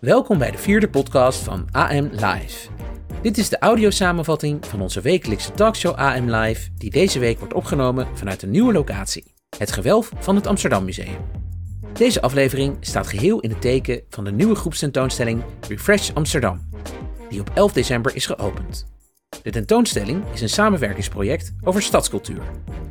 Welkom bij de vierde podcast van AM Live. Dit is de audiosamenvatting van onze wekelijkse talkshow AM Live, die deze week wordt opgenomen vanuit een nieuwe locatie, het gewelf van het Amsterdam Museum. Deze aflevering staat geheel in het teken van de nieuwe groepstentoonstelling Refresh Amsterdam, die op 11 december is geopend. De tentoonstelling is een samenwerkingsproject over stadscultuur,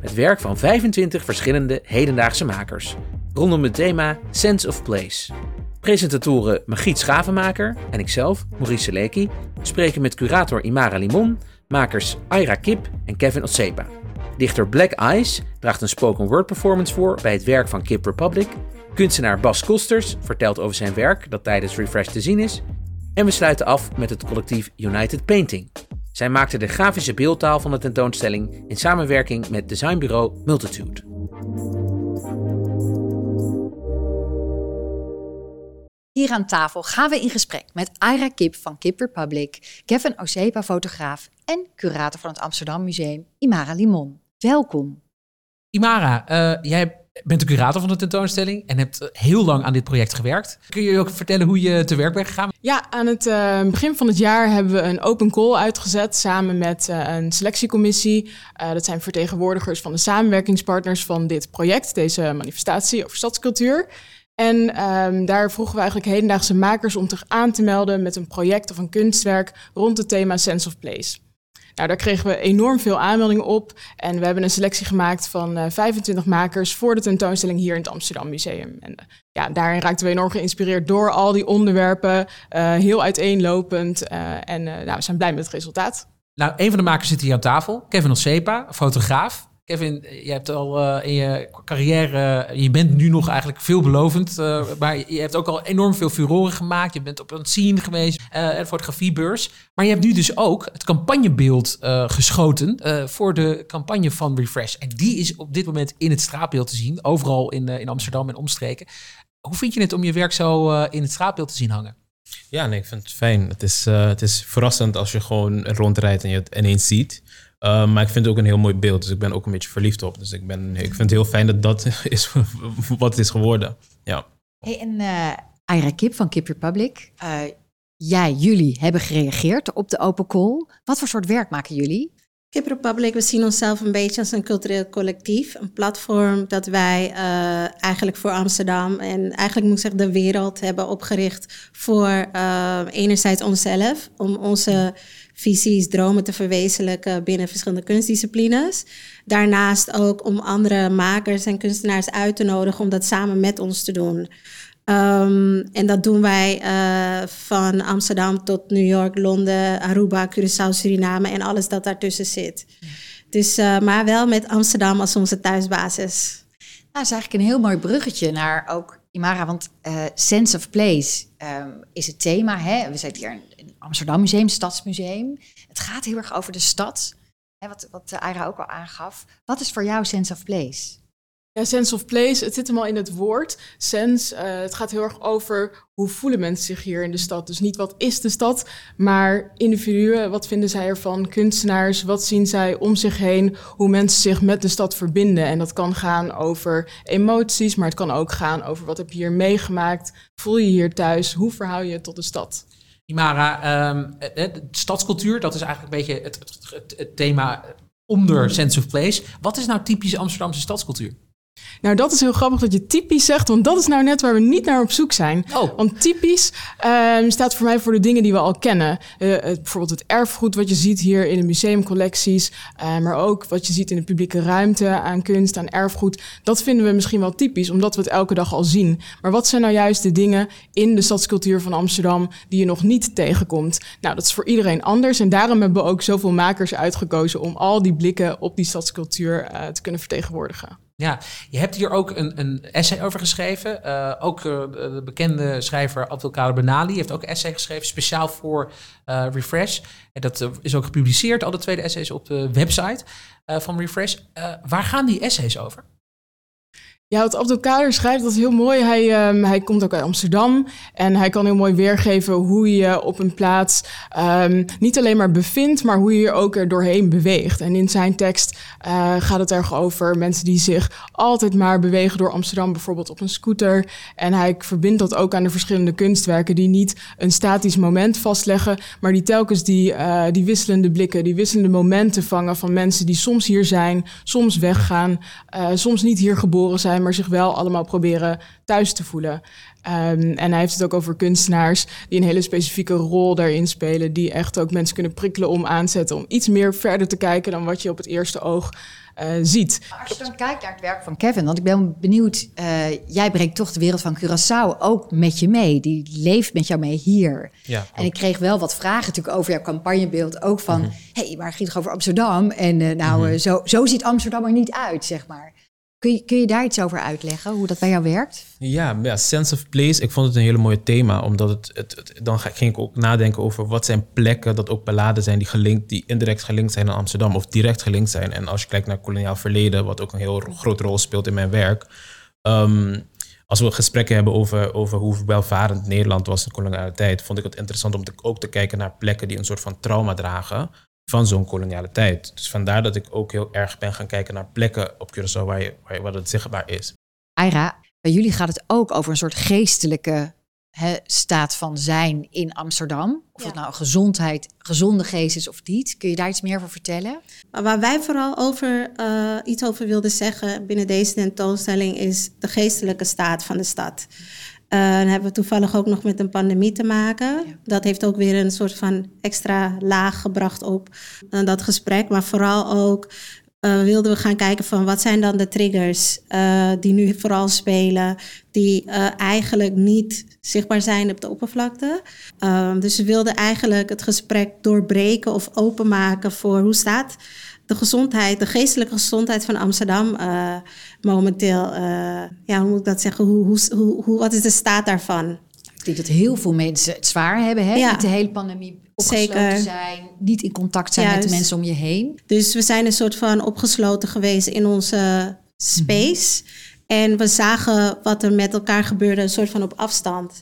met werk van 25 verschillende hedendaagse makers, rondom het thema Sense of Place. Presentatoren Magiet Schavenmaker en ikzelf, Maurice Seleki, spreken met curator Imara Limon, makers Ira Kip en Kevin Otsepa. Dichter Black Eyes draagt een spoken word performance voor bij het werk van Kip Republic. Kunstenaar Bas Kosters vertelt over zijn werk dat tijdens Refresh te zien is. En we sluiten af met het collectief United Painting. Zij maakte de grafische beeldtaal van de tentoonstelling in samenwerking met designbureau Multitude. Hier aan tafel gaan we in gesprek met Ira Kip van Kip Republic, Kevin Osepa, fotograaf en curator van het Amsterdam Museum, Imara Limon. Welkom. Imara, uh, jij bent de curator van de tentoonstelling en hebt heel lang aan dit project gewerkt. Kun je ook vertellen hoe je te werk bent gegaan? Ja, aan het uh, begin van het jaar hebben we een open call uitgezet samen met uh, een selectiecommissie. Uh, dat zijn vertegenwoordigers van de samenwerkingspartners van dit project, deze manifestatie over stadscultuur. En um, daar vroegen we eigenlijk hedendaagse makers om zich aan te melden met een project of een kunstwerk rond het thema Sense of Place. Nou, daar kregen we enorm veel aanmeldingen op. En we hebben een selectie gemaakt van uh, 25 makers voor de tentoonstelling hier in het Amsterdam Museum. En uh, ja, daarin raakten we enorm geïnspireerd door al die onderwerpen. Uh, heel uiteenlopend. en nou, we zijn blij met het resultaat. Nou, een van de makers zit hier aan tafel. Kevin Osepa, fotograaf. Kevin, je hebt al uh, in je carrière, je bent nu nog eigenlijk veelbelovend, uh, maar je hebt ook al enorm veel furoren gemaakt. Je bent op een scene geweest, een fotografiebeurs. Maar je hebt nu dus ook het campagnebeeld geschoten voor de campagne van Refresh. En die is op dit moment in het straatbeeld te zien, overal in, in Amsterdam en omstreken. Hoe vind je het om je werk zo in het straatbeeld te zien hangen? Ja, nee, ik vind het fijn. Het is, het is verrassend als je gewoon rondrijdt en je het ineens ziet. Uh, maar ik vind het ook een heel mooi beeld. Dus ik ben ook een beetje verliefd op. Dus ik, ben, ik vind het heel fijn dat dat is wat het is geworden. Ja. Hey, en uh, Ira Kip van Kip Republic. Uh, jij, jullie hebben gereageerd op de open call. Wat voor soort werk maken jullie? Kip Republic, we zien onszelf een beetje als een cultureel collectief. Een platform dat wij uh, eigenlijk voor Amsterdam en eigenlijk moet ik zeggen de wereld hebben opgericht voor uh, enerzijds onszelf, om onze visies, dromen te verwezenlijken binnen verschillende kunstdisciplines. Daarnaast ook om andere makers en kunstenaars uit te nodigen om dat samen met ons te doen. Um, en dat doen wij uh, van Amsterdam tot New York, Londen, Aruba, Curaçao, Suriname en alles dat daartussen zit. Dus, uh, maar wel met Amsterdam als onze thuisbasis. Nou, dat is eigenlijk een heel mooi bruggetje naar ook Imara, want uh, Sense of Place um, is het thema. Hè? We zitten hier Amsterdam Museum, Stadsmuseum. Het gaat heel erg over de stad, hè, wat, wat Aira ook al aangaf. Wat is voor jou Sense of Place? Ja, sense of place, het zit hem al in het woord. Sense, uh, het gaat heel erg over hoe voelen mensen zich hier in de stad. Dus niet wat is de stad, maar individuen, wat vinden zij ervan? Kunstenaars, wat zien zij om zich heen? Hoe mensen zich met de stad verbinden. En dat kan gaan over emoties, maar het kan ook gaan over wat heb je hier meegemaakt? Voel je hier thuis? Hoe verhoud je je tot de stad? Imara, um, de stadscultuur, dat is eigenlijk een beetje het, het, thema onder Sense of Place. Wat is nou typische Amsterdamse stadscultuur? Nou, dat is heel grappig dat je typisch zegt, want dat is nou net waar we niet naar op zoek zijn. Oh. Want typisch um, staat voor mij voor de dingen die we al kennen. Uh, bijvoorbeeld het erfgoed wat je ziet hier in de museumcollecties, uh, maar ook wat je ziet in de publieke ruimte aan kunst, aan erfgoed. Dat vinden we misschien wel typisch, omdat we het elke dag al zien. Maar wat zijn nou juist de dingen in de stadscultuur van Amsterdam die je nog niet tegenkomt? Nou, dat is voor iedereen anders en daarom hebben we ook zoveel makers uitgekozen om al die blikken op die stadscultuur uh, te kunnen vertegenwoordigen. Ja, je hebt hier ook een, een essay over geschreven. Uh, ook uh, de bekende schrijver Abdelkader Benali heeft ook een essay geschreven speciaal voor uh, Refresh. En dat is ook gepubliceerd, alle tweede essays op de website van Refresh. waar gaan die essays over? Ja, wat Abdelkader schrijft, dat is heel mooi. Hij, um, hij komt ook uit Amsterdam en hij kan heel mooi weergeven hoe je op een plaats um, niet alleen maar bevindt, maar hoe je er ook er doorheen beweegt. En in zijn tekst uh, gaat het erg over mensen die zich altijd maar bewegen door Amsterdam, bijvoorbeeld op een scooter. En hij verbindt dat ook aan de verschillende kunstwerken die niet een statisch moment vastleggen, maar die telkens die, uh, die wisselende blikken, die wisselende momenten vangen van mensen die soms hier zijn, soms weggaan, uh, soms niet hier geboren zijn maar zich wel allemaal proberen thuis te voelen. Um, en hij heeft het ook over kunstenaars die een hele specifieke rol daarin spelen, die echt ook mensen kunnen prikkelen om aanzetten, om iets meer verder te kijken dan wat je op het eerste oog uh, ziet. als je dan kijkt naar het werk van Kevin, want ik ben benieuwd, uh, jij brengt toch de wereld van Curaçao ook met je mee. Die leeft met jou mee hier. Ja, en ik kreeg wel wat vragen natuurlijk over jouw campagnebeeld. Ook van, hé, -hmm. hey, maar ging toch over Amsterdam? En uh, nou, mm -hmm. zo, zo ziet Amsterdam er niet uit, zeg maar. Kun je, daar iets over uitleggen, hoe dat bij jou werkt? Ja, ja, sense of place. Ik vond het een hele mooie thema, omdat het, het, dan ging ik ook nadenken over wat zijn plekken dat ook beladen zijn die, gelinkt, die indirect gelinkt zijn aan Amsterdam of direct gelinkt zijn. En als je kijkt naar koloniaal verleden, wat ook een heel grote rol speelt in mijn werk. Um, als we gesprekken hebben over, over hoe welvarend Nederland was in de koloniale tijd, vond ik het interessant om ook te kijken naar plekken die een soort van trauma dragen van zo'n koloniale tijd. Dus vandaar dat ik ook heel erg ben gaan kijken naar plekken op Curaçao waar, je, waar, waar het zichtbaar is. Aira, bij jullie gaat het ook over een soort geestelijke he, staat van zijn in Amsterdam. Of ja. het nou gezondheid, gezonde geest is of niet. Kun je daar iets meer over vertellen? Waar wij vooral over, uh, iets over wilden zeggen binnen deze tentoonstelling is de geestelijke staat van de stad. Uh, dan hebben we toevallig ook nog met een pandemie te maken. Ja. Dat heeft ook weer een soort van extra laag gebracht op uh, dat gesprek. Maar vooral ook uh, wilden we gaan kijken van wat zijn dan de triggers die nu vooral spelen, die eigenlijk niet zichtbaar zijn op de oppervlakte. Dus we wilden eigenlijk het gesprek doorbreken of openmaken voor hoe staat de gezondheid, de geestelijke gezondheid van Amsterdam uh, momenteel. Uh, ja, hoe moet ik dat zeggen? Hoe, hoe, hoe, wat is de staat daarvan? Ik denk dat heel veel mensen het zwaar hebben, hè? Ja. Niet de hele pandemie opgesloten Zeker. zijn, niet in contact zijn Juist. met de mensen om je heen. Dus we zijn een soort van opgesloten geweest in onze space. Mm-hmm. En we zagen wat er met elkaar gebeurde, een soort van op afstand.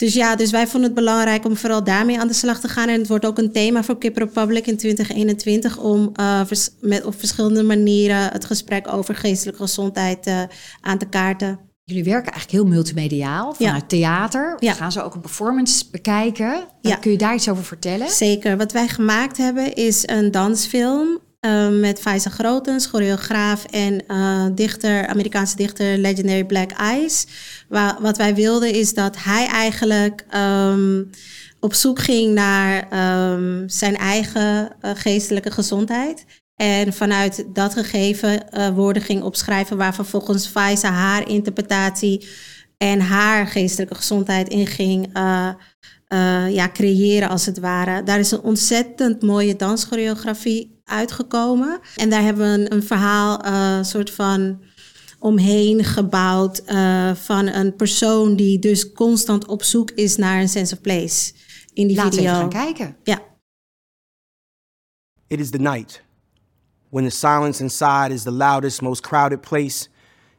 Dus ja, dus wij vonden het belangrijk om vooral daarmee aan de slag te gaan. En het wordt ook een thema voor Kip Republic in 2021 om uh, vers met, op verschillende manieren het gesprek over geestelijke gezondheid uh, aan te kaarten. Jullie werken eigenlijk heel multimediaal vanuit ja. theater. Ja. Gaan ze ook een performance bekijken? Ja. Kun je daar iets over vertellen? Zeker. Wat wij gemaakt hebben is een dansfilm uh, met Faisal Grotens, choreograaf en uh, dichter, Amerikaanse dichter Legendary Black Eyes. Wa wat wij wilden is dat hij eigenlijk um, op zoek ging naar um, zijn eigen uh, geestelijke gezondheid. En vanuit dat gegeven uh, woorden ging opschrijven waar vervolgens Faisa haar interpretatie en haar geestelijke gezondheid in ging ja, creëren als het ware. Daar is een ontzettend mooie danschoreografie uitgekomen. En daar hebben we een, een verhaal, een uh, soort van omheen gebouwd uh, van een persoon die dus constant op zoek is naar een sense of place. In die video. we gaan kijken. Ja. It is the night when the silence inside is the loudest, most crowded place.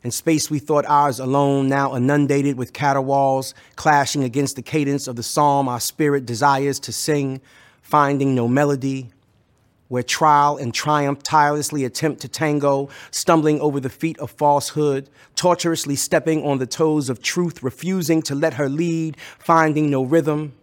And space we thought ours alone, now inundated with caterwauls, clashing against the cadence of the psalm our spirit desires to sing, finding no melody, where trial and triumph tirelessly attempt to tango, stumbling over the feet of falsehood, tortuously stepping on the toes of truth, refusing to let her lead, finding no rhythm.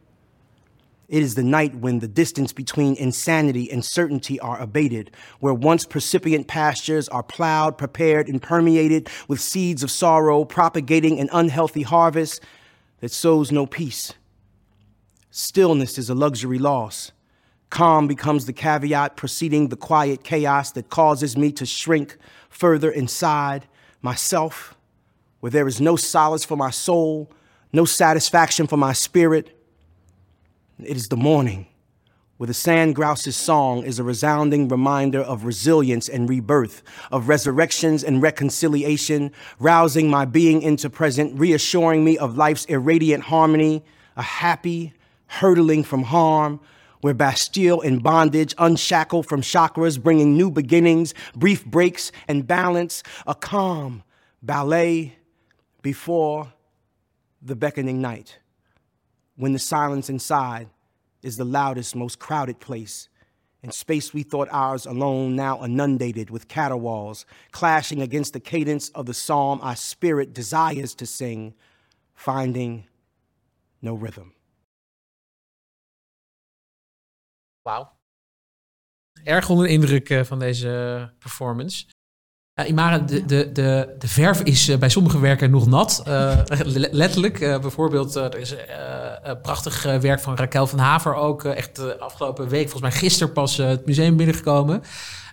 It is the night when the distance between insanity and certainty are abated, where once precipient pastures are plowed, prepared, and permeated with seeds of sorrow, propagating an unhealthy harvest that sows no peace. Stillness is a luxury loss Calm becomes the caveat preceding the quiet chaos that causes me to shrink further inside myself, where there is no solace for my soul, no satisfaction for my spirit. It is the morning, where the sand grouse's song is a resounding reminder of resilience and rebirth, of resurrections and reconciliation, rousing my being into present, reassuring me of life's irradiant harmony, a happy hurtling from harm where Bastille in bondage, unshackled from chakras, bringing new beginnings, brief breaks and balance, a calm ballet before the beckoning night, when the silence inside is the loudest, most crowded place. And space we thought ours alone, now inundated with caterwauls, clashing against the cadence of the psalm our spirit desires to sing, finding no rhythm. Erg onder de indruk eh, van deze performance. Imara, de, de, de, de verf is eh, bij sommige werken nog nat. Uh, letterlijk. Bijvoorbeeld, er is prachtig werk van Raquel van Haver ook. echt de afgelopen week, volgens mij gisteren pas, het museum binnengekomen.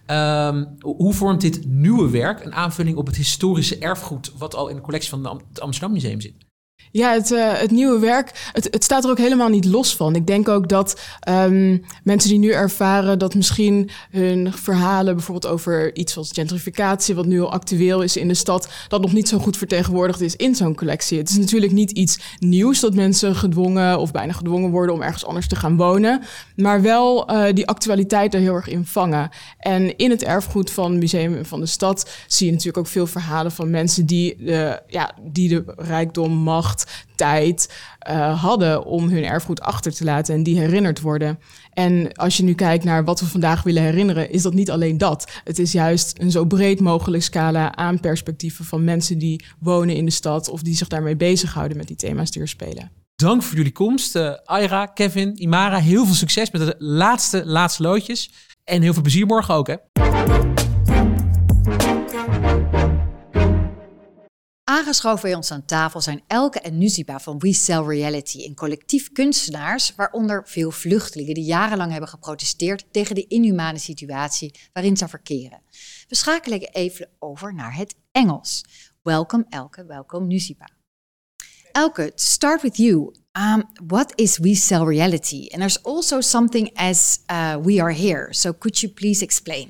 Um, hoe vormt dit nieuwe werk een aanvulling op het historische erfgoed... wat al in de collectie van het Amsterdam Museum zit? Ja, het, uh, het nieuwe werk, het, het, staat er ook helemaal niet los van. Ik denk ook dat um, mensen die nu ervaren dat misschien hun verhalen, bijvoorbeeld over iets als gentrificatie, wat nu al actueel is in de stad, dat nog niet zo goed vertegenwoordigd is in zo'n collectie. Het is natuurlijk niet iets nieuws dat mensen gedwongen of bijna gedwongen worden om ergens anders te gaan wonen, maar wel uh, die actualiteit er heel erg in vangen. En in het erfgoed van het museum en van de stad zie je natuurlijk ook veel verhalen van mensen die de, ja, die de rijkdom, macht, tijd uh, hadden om hun erfgoed achter te laten en die herinnerd worden. En als je nu kijkt naar wat we vandaag willen herinneren, is dat niet alleen dat. Het is juist een zo breed mogelijk scala aan perspectieven van mensen die wonen in de stad of die zich daarmee bezighouden met die thema's die spelen. Dank voor jullie komst. Uh, Aira, Kevin, Imara, heel veel succes met de laatste, laatste loodjes. En heel veel plezier morgen ook, hè? Aangeschoven bij ons aan tafel zijn Elke en Nuziba van We Sell Reality, een collectief kunstenaars, waaronder veel vluchtelingen die jarenlang hebben geprotesteerd tegen de inhumane situatie waarin ze verkeren. We schakelen even over naar het Engels. Welkom Elke, welkom Nuziba. Elke, to start with you, um, what is We Sell Reality? And there's also something as uh, We Are Here, so could you please explain?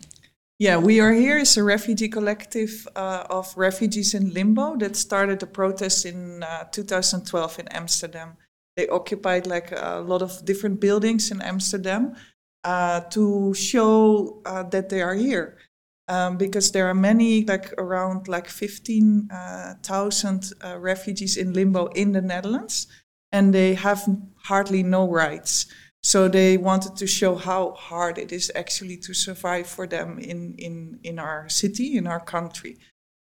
Yeah, We Are Here is a refugee collective uh, of refugees in limbo that started a protest in uh, 2012 in Amsterdam. They occupied like a lot of different buildings in Amsterdam uh, to show uh, that they are here. Um, because there are many, like around like 15,000 uh, uh, refugees in limbo in the Netherlands, and they have hardly no rights. So they wanted to show how hard it is actually to survive for them in in in our city, in our country,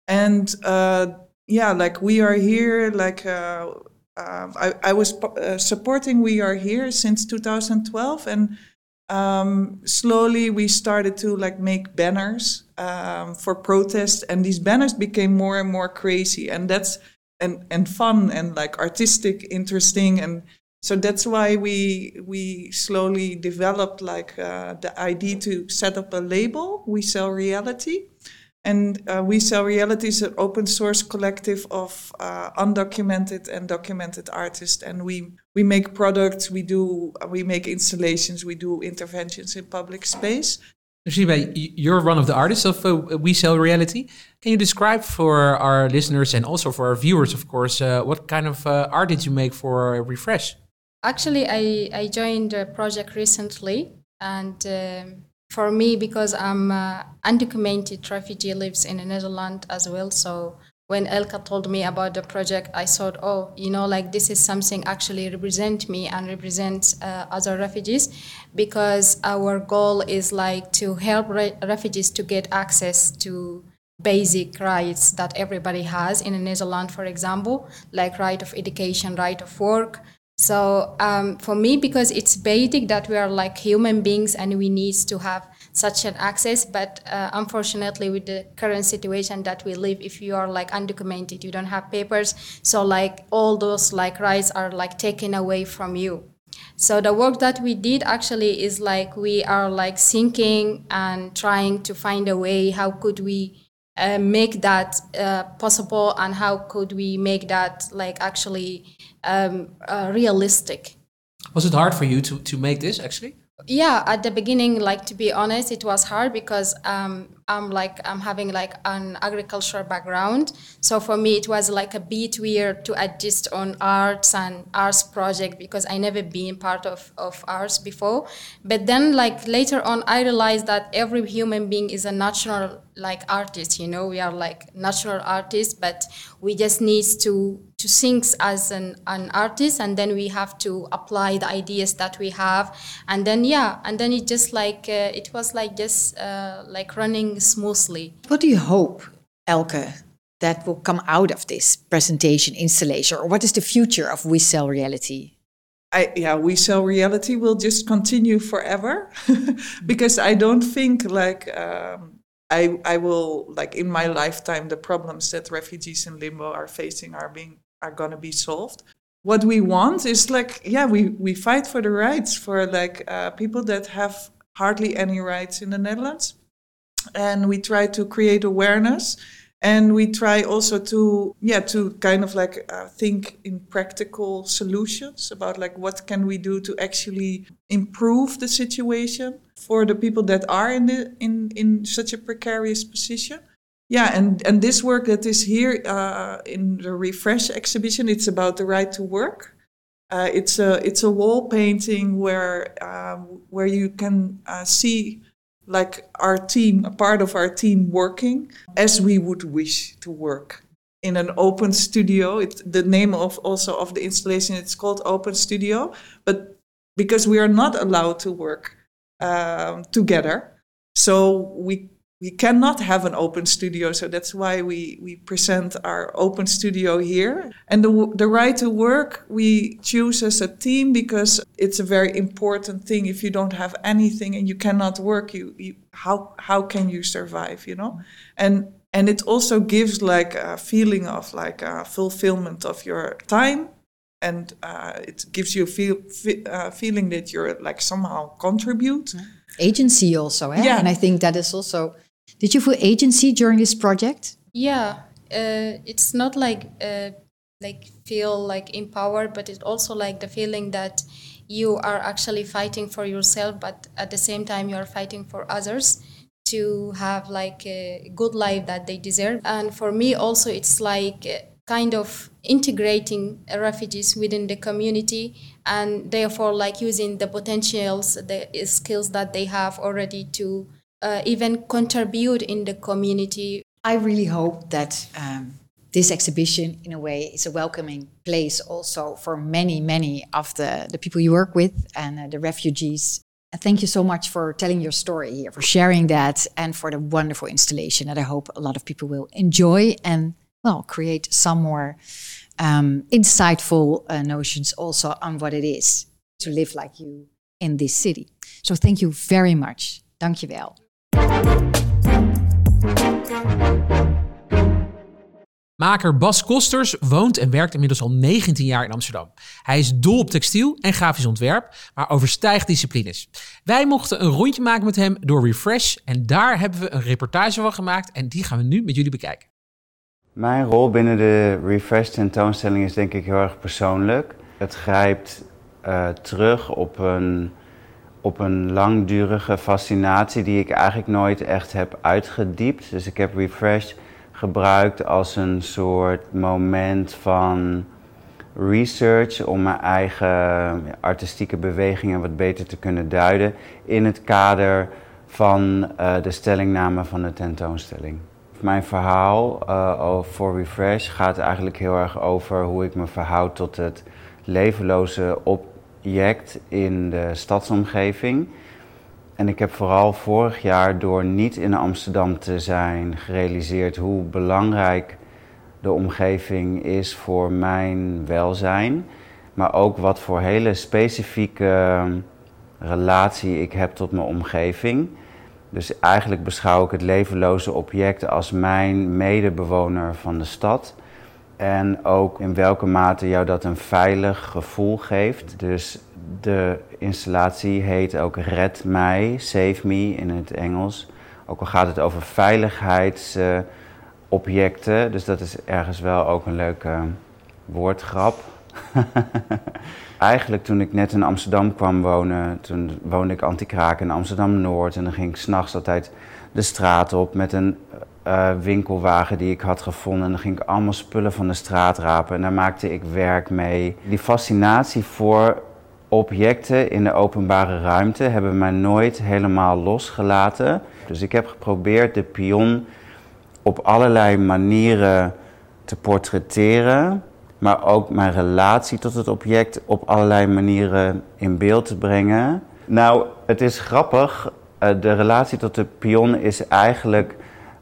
and uh, yeah, like we are here. Like uh, uh, I, I was uh, supporting We Are Here since 2012, and um, slowly we started to like make banners um, for protest, and these banners became more and more crazy, and that's and and fun and like artistic, interesting, and so that's why we we slowly developed like uh, the idea to set up a label we sell reality and uh, we sell reality is an open source collective of uh, undocumented and documented artists and we we make products we do we make installations we do interventions in public space you're one of the artists of uh, We Sell Reality. Can you describe for our listeners and also for our viewers, of course, uh, what kind of uh, art did you make for Refresh? Actually, I, I joined the project recently, and um, for me, because I'm uh, undocumented refugee lives in the Netherlands as well, so when Elka told me about the project, I thought, oh, you know, like this is something actually represent me and represent uh, other refugees, because our goal is like to help re- refugees to get access to basic rights that everybody has. In the Netherlands, for example, like right of education, right of work, so um, for me, because it's basic that we are like human beings and we need to have such an access, but uh, unfortunately, with the current situation that we live, if you are like undocumented, you don't have papers, so like all those like rights are like taken away from you. So the work that we did actually is like we are like thinking and trying to find a way how could we uh, make that uh, possible and how could we make that like actually um, uh, realistic. Was it hard for you to, to make this actually? Yeah at the beginning like to be honest it was hard because um, i'm like i'm having like an agricultural background. So for me it was like a bit weird to adjust on arts and arts project because i never been part of, of arts before. But then like later on i realized that every human being is a natural like artist you know? We are like natural artists but we just need to to think as an, an artist and then we have to apply the ideas that we have and then yeah and then it just like uh, it was like just uh, like running smoothly What do you hope, Elke, that will come out of this presentation installation? Or what is the future of We Sell Reality? I, yeah, we sell reality will just continue forever because I don't think like um, I I will like in my lifetime the problems that refugees in limbo are facing are being are gonna be solved. What we want is like yeah we we fight for the rights for like uh, people that have hardly any rights in the Netherlands, and we try to create awareness. And we try also to yeah to kind of like uh, think in practical solutions about like what can we do to actually improve the situation for the people that are in the in in such a precarious position yeah and and this work that is here uh, in the refresh exhibition it's about the right to work uh, it's a it's a wall painting where um, where you can uh, see like our team, a part of our team working as we would wish to work in an open studio. It, the name of also of the installation it's called Open Studio, but because we are not allowed to work um, together, so we we cannot have an open studio. So that's why we we present our open studio here. And the the right to work we choose as a team because it's a very important thing. If you don't have anything and you cannot work, you, you how how can you survive? You know, and and it also gives like a feeling of like a fulfillment of your time and uh, it gives you a feel, fe- uh, feeling that you're like somehow contribute Agency also, eh? Yeah. And I think that is also. Did you feel agency during this project? yeah uh, it's not like uh, like feel like empowered but it's also like the feeling that you are actually fighting for yourself but at the same time you are fighting for others to have like a good life that they deserve and for me also it's like uh, kind of integrating refugees within the community and therefore like using the potentials the skills that they have already to uh, even contribute in the community I really hope that um, this exhibition, in a way, is a welcoming place also for many, many of the, the people you work with and uh, the refugees. And thank you so much for telling your story here, for sharing that, and for the wonderful installation that I hope a lot of people will enjoy and, well, create some more um, insightful uh, notions also on what it is to live like you in this city. So thank you very much. Dankjewel. Maker Bas Kosters woont en werkt inmiddels al 19 jaar in Amsterdam. Hij is dol op textiel en grafisch ontwerp, maar overstijgt disciplines. Wij mochten een rondje maken met hem door Refresh en daar hebben we een reportage van gemaakt en die gaan we nu met jullie bekijken. Mijn rol binnen de Refresh tentoonstelling is denk ik heel erg persoonlijk. Het grijpt eh, terug op een, op een langdurige fascinatie die ik eigenlijk nooit echt heb uitgediept. Dus ik heb Refresh gebruikt als een soort moment van research om mijn eigen artistieke bewegingen wat beter te kunnen duiden in het kader van eh, de stellingname van de tentoonstelling. Mijn verhaal eh, voor Refresh gaat eigenlijk heel erg over hoe ik me verhoud tot het levenloze object in de stadsomgeving. En ik heb vooral vorig jaar door niet in Amsterdam te zijn gerealiseerd hoe belangrijk de omgeving is voor mijn welzijn. Maar ook wat voor hele specifieke relatie ik heb tot mijn omgeving. Dus eigenlijk beschouw ik het levenloze object als mijn medebewoner van de stad. En ook in welke mate jou dat een veilig gevoel geeft. Dus de installatie heet ook Red mij, Save Me in het Engels. Ook al gaat het over veiligheidsobjecten. dus dat is ergens wel ook een leuke woordgrap. Eigenlijk toen ik net in Amsterdam kwam wonen, toen woonde ik anti-kraak in Amsterdam-Noord. En dan ging ik s'nachts altijd de straat op met een uh, winkelwagen die ik had gevonden. En dan ging ik allemaal spullen van de straat rapen en daar maakte ik werk mee. Die fascinatie voor objecten in de openbare ruimte hebben mij nooit helemaal losgelaten. Dus ik heb geprobeerd de pion op allerlei manieren te portretteren, maar ook mijn relatie tot het object op allerlei manieren in beeld te brengen. Nou, het is grappig. Eh, de relatie tot de pion is eigenlijk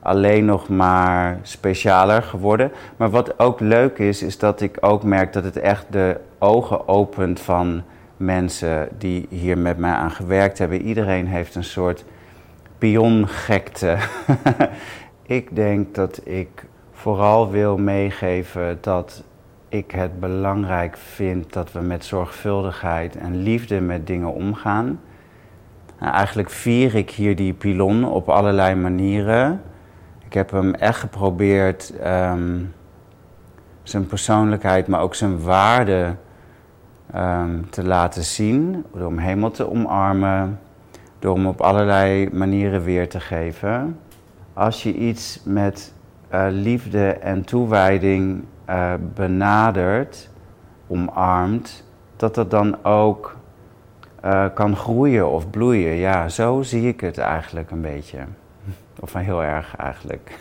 alleen nog maar specialer geworden. Maar wat ook leuk is, is dat ik ook merk dat het echt de ogen opent van mensen die hier met mij aan gewerkt hebben. Iedereen heeft een soort piongekte. ik denk dat ik vooral wil meegeven dat ik het belangrijk vind dat we met zorgvuldigheid en liefde met dingen omgaan. Nou, eigenlijk vier ik hier die pilon op allerlei manieren. Ik heb hem echt geprobeerd ehm, zijn persoonlijkheid, maar ook zijn waarde Ehm, te laten zien, door hem helemaal te omarmen, door hem op allerlei manieren weer te geven. Als je iets met uh, liefde en toewijding uh, benadert, omarmt, dat dat dan ook uh, kan groeien of bloeien. Ja, zo zie ik het eigenlijk een beetje. Of heel erg eigenlijk.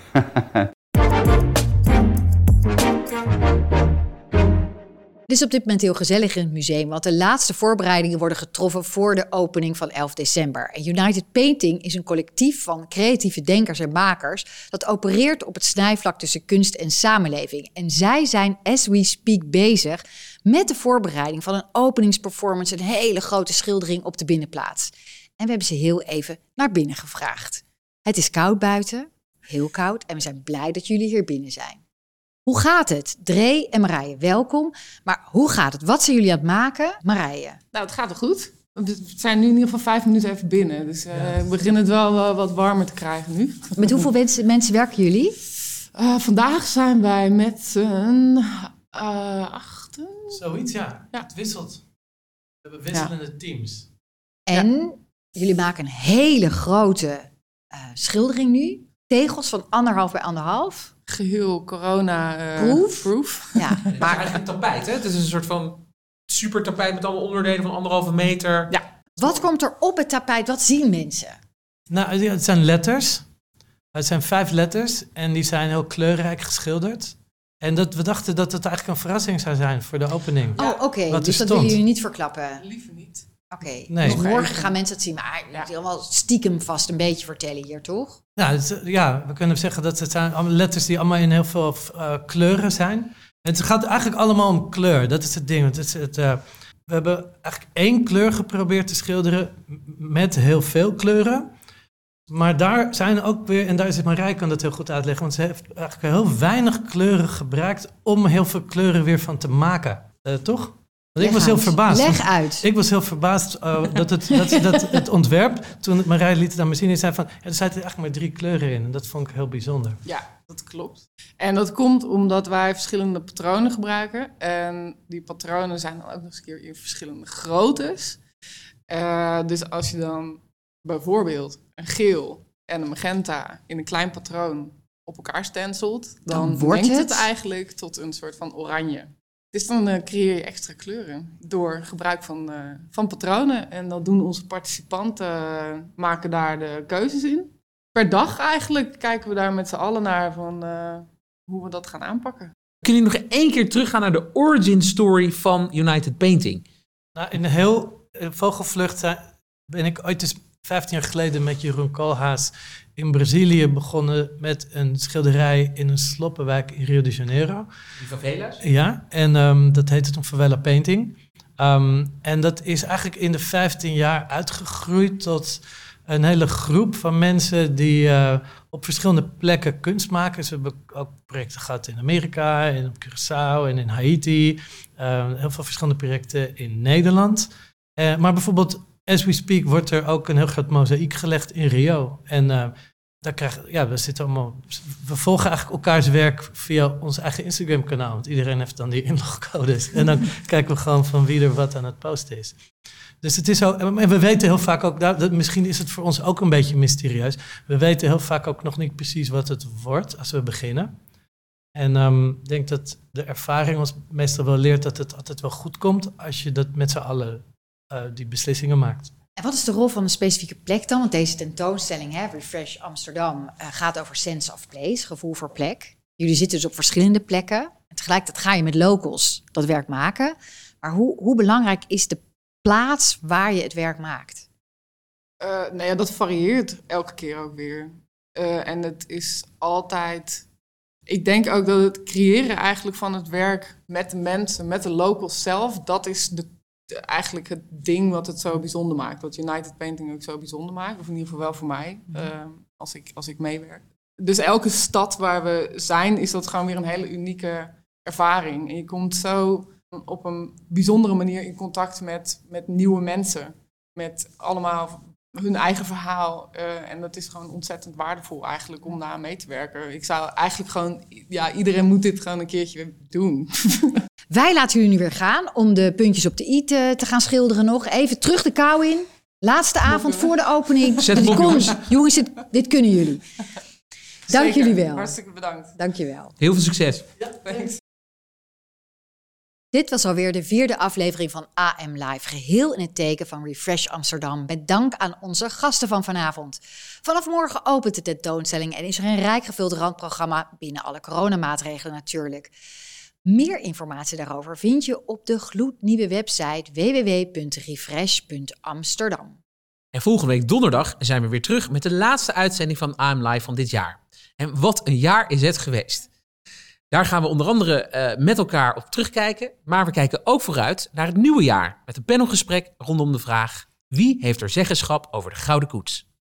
Het is op dit moment heel gezellig in het museum, want de laatste voorbereidingen worden getroffen voor de opening van 11 december. En United Painting is een collectief van creatieve denkers en makers dat opereert op het snijvlak tussen kunst en samenleving. En zij zijn as we speak bezig met de voorbereiding van een openingsperformance, een hele grote schildering op de binnenplaats. En we hebben ze heel even naar binnen gevraagd. Het is koud buiten, heel koud, en we zijn blij dat jullie hier binnen zijn. Hoe gaat het? Dree en Marije, welkom. Maar hoe gaat het? Wat zijn jullie aan het maken? Marije. Nou, het gaat wel goed. We zijn nu in ieder geval vijf minuten even binnen. Dus uh, we beginnen het wel wat warmer te krijgen nu. Met hoeveel mensen, mensen werken jullie? Uh, vandaag zijn wij met een uh, achten. Zoiets, ja. ja. Het wisselt. We hebben wisselende ja. teams. En ja. jullie maken een hele grote schildering nu. Tegels van anderhalf bij anderhalf geheel corona-proof. proof. Ja, maar het is eigenlijk een tapijt, hè? Het is een soort van super tapijt met allemaal onderdelen van anderhalve meter. Ja. Wat komt er op het tapijt? Wat zien mensen? Nou, het zijn letters. Het zijn vijf letters en die zijn heel kleurrijk geschilderd. En dat, we dachten dat het eigenlijk een verrassing zou zijn voor de opening. Oh, oké. Dus dat willen jullie niet verklappen? Liever niet. Oké, okay. nee. dus morgen gaan mensen het zien. Maar je moet helemaal stiekem vast een beetje vertellen hier, toch? Ja, het, ja, we kunnen zeggen dat het zijn allemaal letters die allemaal in heel veel uh, kleuren zijn. Het gaat eigenlijk allemaal om kleur, dat is het ding. Het is het, uh, we hebben eigenlijk één kleur geprobeerd te schilderen met heel veel kleuren. Maar daar zijn ook weer, en daar is Marij kan dat heel goed uitleggen, want ze heeft eigenlijk heel weinig kleuren gebruikt om heel veel kleuren weer van te maken. Uh, toch? Ik was heel verbaasd. Leg uit. Ik was heel verbaasd uh, dat, het, dat, dat het ontwerp, toen Marij liet het aan me zien, zei van, ja, er zaten eigenlijk maar drie kleuren in. En dat vond ik heel bijzonder. Ja, dat klopt. En dat komt omdat wij verschillende patronen gebruiken. En die patronen zijn dan ook nog eens een keer in verschillende groottes. Uh, dus als je dan bijvoorbeeld een geel en een magenta in een klein patroon op elkaar stenselt, dan, dan wordt het... het eigenlijk tot een soort van oranje. Dus dan uh, creëer je extra kleuren door gebruik van, uh, van patronen. En dan doen onze participanten, uh, maken daar de keuzes in. Per dag eigenlijk kijken we daar met z'n allen naar van hoe we dat gaan aanpakken. Kunnen jullie nog één keer teruggaan naar de origin story van United Painting? Nou, in een heel vogelvlucht ben ik ooit eens 15 jaar geleden met Jeroen Koolhaas in Brazilië begonnen met een schilderij in een sloppenwijk in Rio de Janeiro. Die favelas? Ja, en um, dat heette toen Favela Painting. Um, en dat is eigenlijk in de 15 jaar uitgegroeid tot een hele groep van mensen die uh, op verschillende plekken kunst maken. Ze hebben ook projecten gehad in Amerika, en op Curaçao en in Haiti. Uh, heel veel verschillende projecten in Nederland. Uh, maar bijvoorbeeld as we speak wordt er ook een heel groot mozaïek gelegd in Rio. En uh, daar krijgen, ja, we zitten allemaal. We volgen eigenlijk elkaars werk via ons eigen Instagram-kanaal. Want iedereen heeft dan die inlogcodes. En dan kijken we gewoon van wie er wat aan het posten is. Dus het is zo. En we weten heel vaak ook. Dat, misschien is het voor ons ook een beetje mysterieus. We weten heel vaak ook nog niet precies wat het wordt als we beginnen. En ehm, ik denk dat de ervaring ons meestal wel leert dat het altijd wel goed komt als je dat met z'n allen uh, die beslissingen maakt. En wat is de rol van een specifieke plek dan? Want deze tentoonstelling, hè, Refresh Amsterdam, uh, gaat over sense of place, gevoel voor plek. Jullie zitten dus op verschillende plekken. En tegelijkertijd ga je met locals dat werk maken. Maar hoe, hoe belangrijk is de plaats waar je het werk maakt? Uh, nou ja, dat varieert elke keer ook weer. Uh, en het is altijd. Ik denk ook dat het creëren eigenlijk van het werk met de mensen, met de locals zelf, dat is de eigenlijk het ding wat het zo bijzonder maakt. Wat United Painting ook zo bijzonder maakt. Of in ieder geval wel voor mij, uh, als, ik, als ik meewerk. Dus elke stad waar we zijn, is dat gewoon weer een hele unieke ervaring. En je komt zo op een bijzondere manier in contact met, met nieuwe mensen. Met allemaal hun eigen verhaal. Uh, en dat is gewoon ontzettend waardevol eigenlijk om daar mee te werken. Ik zou eigenlijk gewoon, ja, iedereen moet dit gewoon een keertje doen. Wij laten jullie nu weer gaan om de puntjes op de i te, te gaan schilderen nog. Even terug de kou in. Laatste avond voor de opening. Zet hem op, jongens. Jongens, dit, dit kunnen jullie. Dank Zeker. jullie wel. Hartstikke bedankt. Dank je wel. Heel veel succes. Ja, thanks. Dit was alweer de vierde aflevering van AM Live, geheel in het teken van Refresh Amsterdam. Met dank aan onze gasten van vanavond. Vanaf morgen opent de tentoonstelling en is er een rijk gevuld randprogramma binnen alle coronamaatregelen natuurlijk. Meer informatie daarover vind je op de gloednieuwe website www.refresh.amsterdam. En volgende week donderdag zijn we weer terug met de laatste uitzending van AM Live van dit jaar. En wat een jaar is het geweest. Daar gaan we onder andere uh, met elkaar op terugkijken. Maar we kijken ook vooruit naar het nieuwe jaar. Met een panelgesprek rondom de vraag: wie heeft er zeggenschap over de Gouden Koets?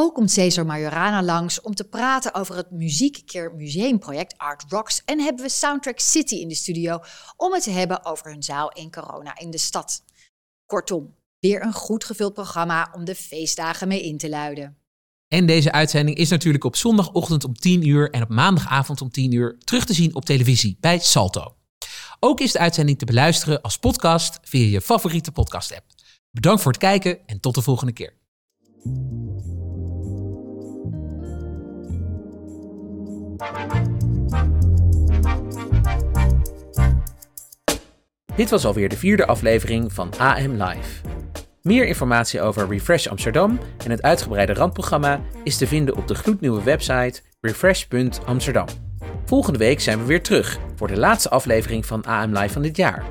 Ook komt Cesar Majorana langs om te praten over het Muziekkeer Museumproject Art Rocks. En hebben we Soundtrack City in de studio om het te hebben over hun zaal in corona in de stad. Kortom, weer een goed gevuld programma om de feestdagen mee in te luiden. En deze uitzending is natuurlijk op zondagochtend om 10 uur en op maandagavond om 10 uur terug te zien op televisie bij Salto. Ook is de uitzending te beluisteren als podcast via je favoriete podcast-app. Bedankt voor het kijken en tot de volgende keer. Dit was alweer de vierde aflevering van AM Live. Meer informatie over Refresh Amsterdam en het uitgebreide randprogramma is te vinden op de gloednieuwe website refresh.amsterdam. Volgende week zijn we weer terug voor de laatste aflevering van AM Live van dit jaar.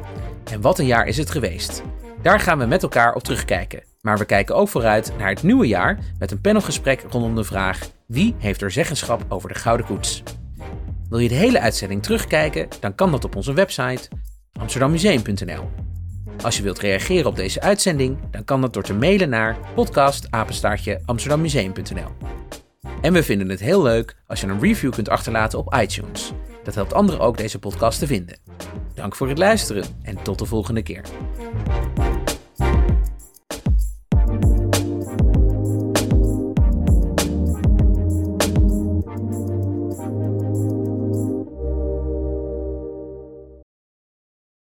En wat een jaar is het geweest. Daar gaan we met elkaar op terugkijken. Maar we kijken ook vooruit naar het nieuwe jaar met een panelgesprek rondom de vraag: wie heeft er zeggenschap over de Gouden Koets? Wil je de hele uitzending terugkijken? Dan kan dat op onze website amsterdammuseum.nl. Als je wilt reageren op deze uitzending, dan kan dat door te mailen naar podcastapenstaartje En we vinden het heel leuk als je een review kunt achterlaten op iTunes. Dat helpt anderen ook deze podcast te vinden. Dank voor het luisteren en tot de volgende keer.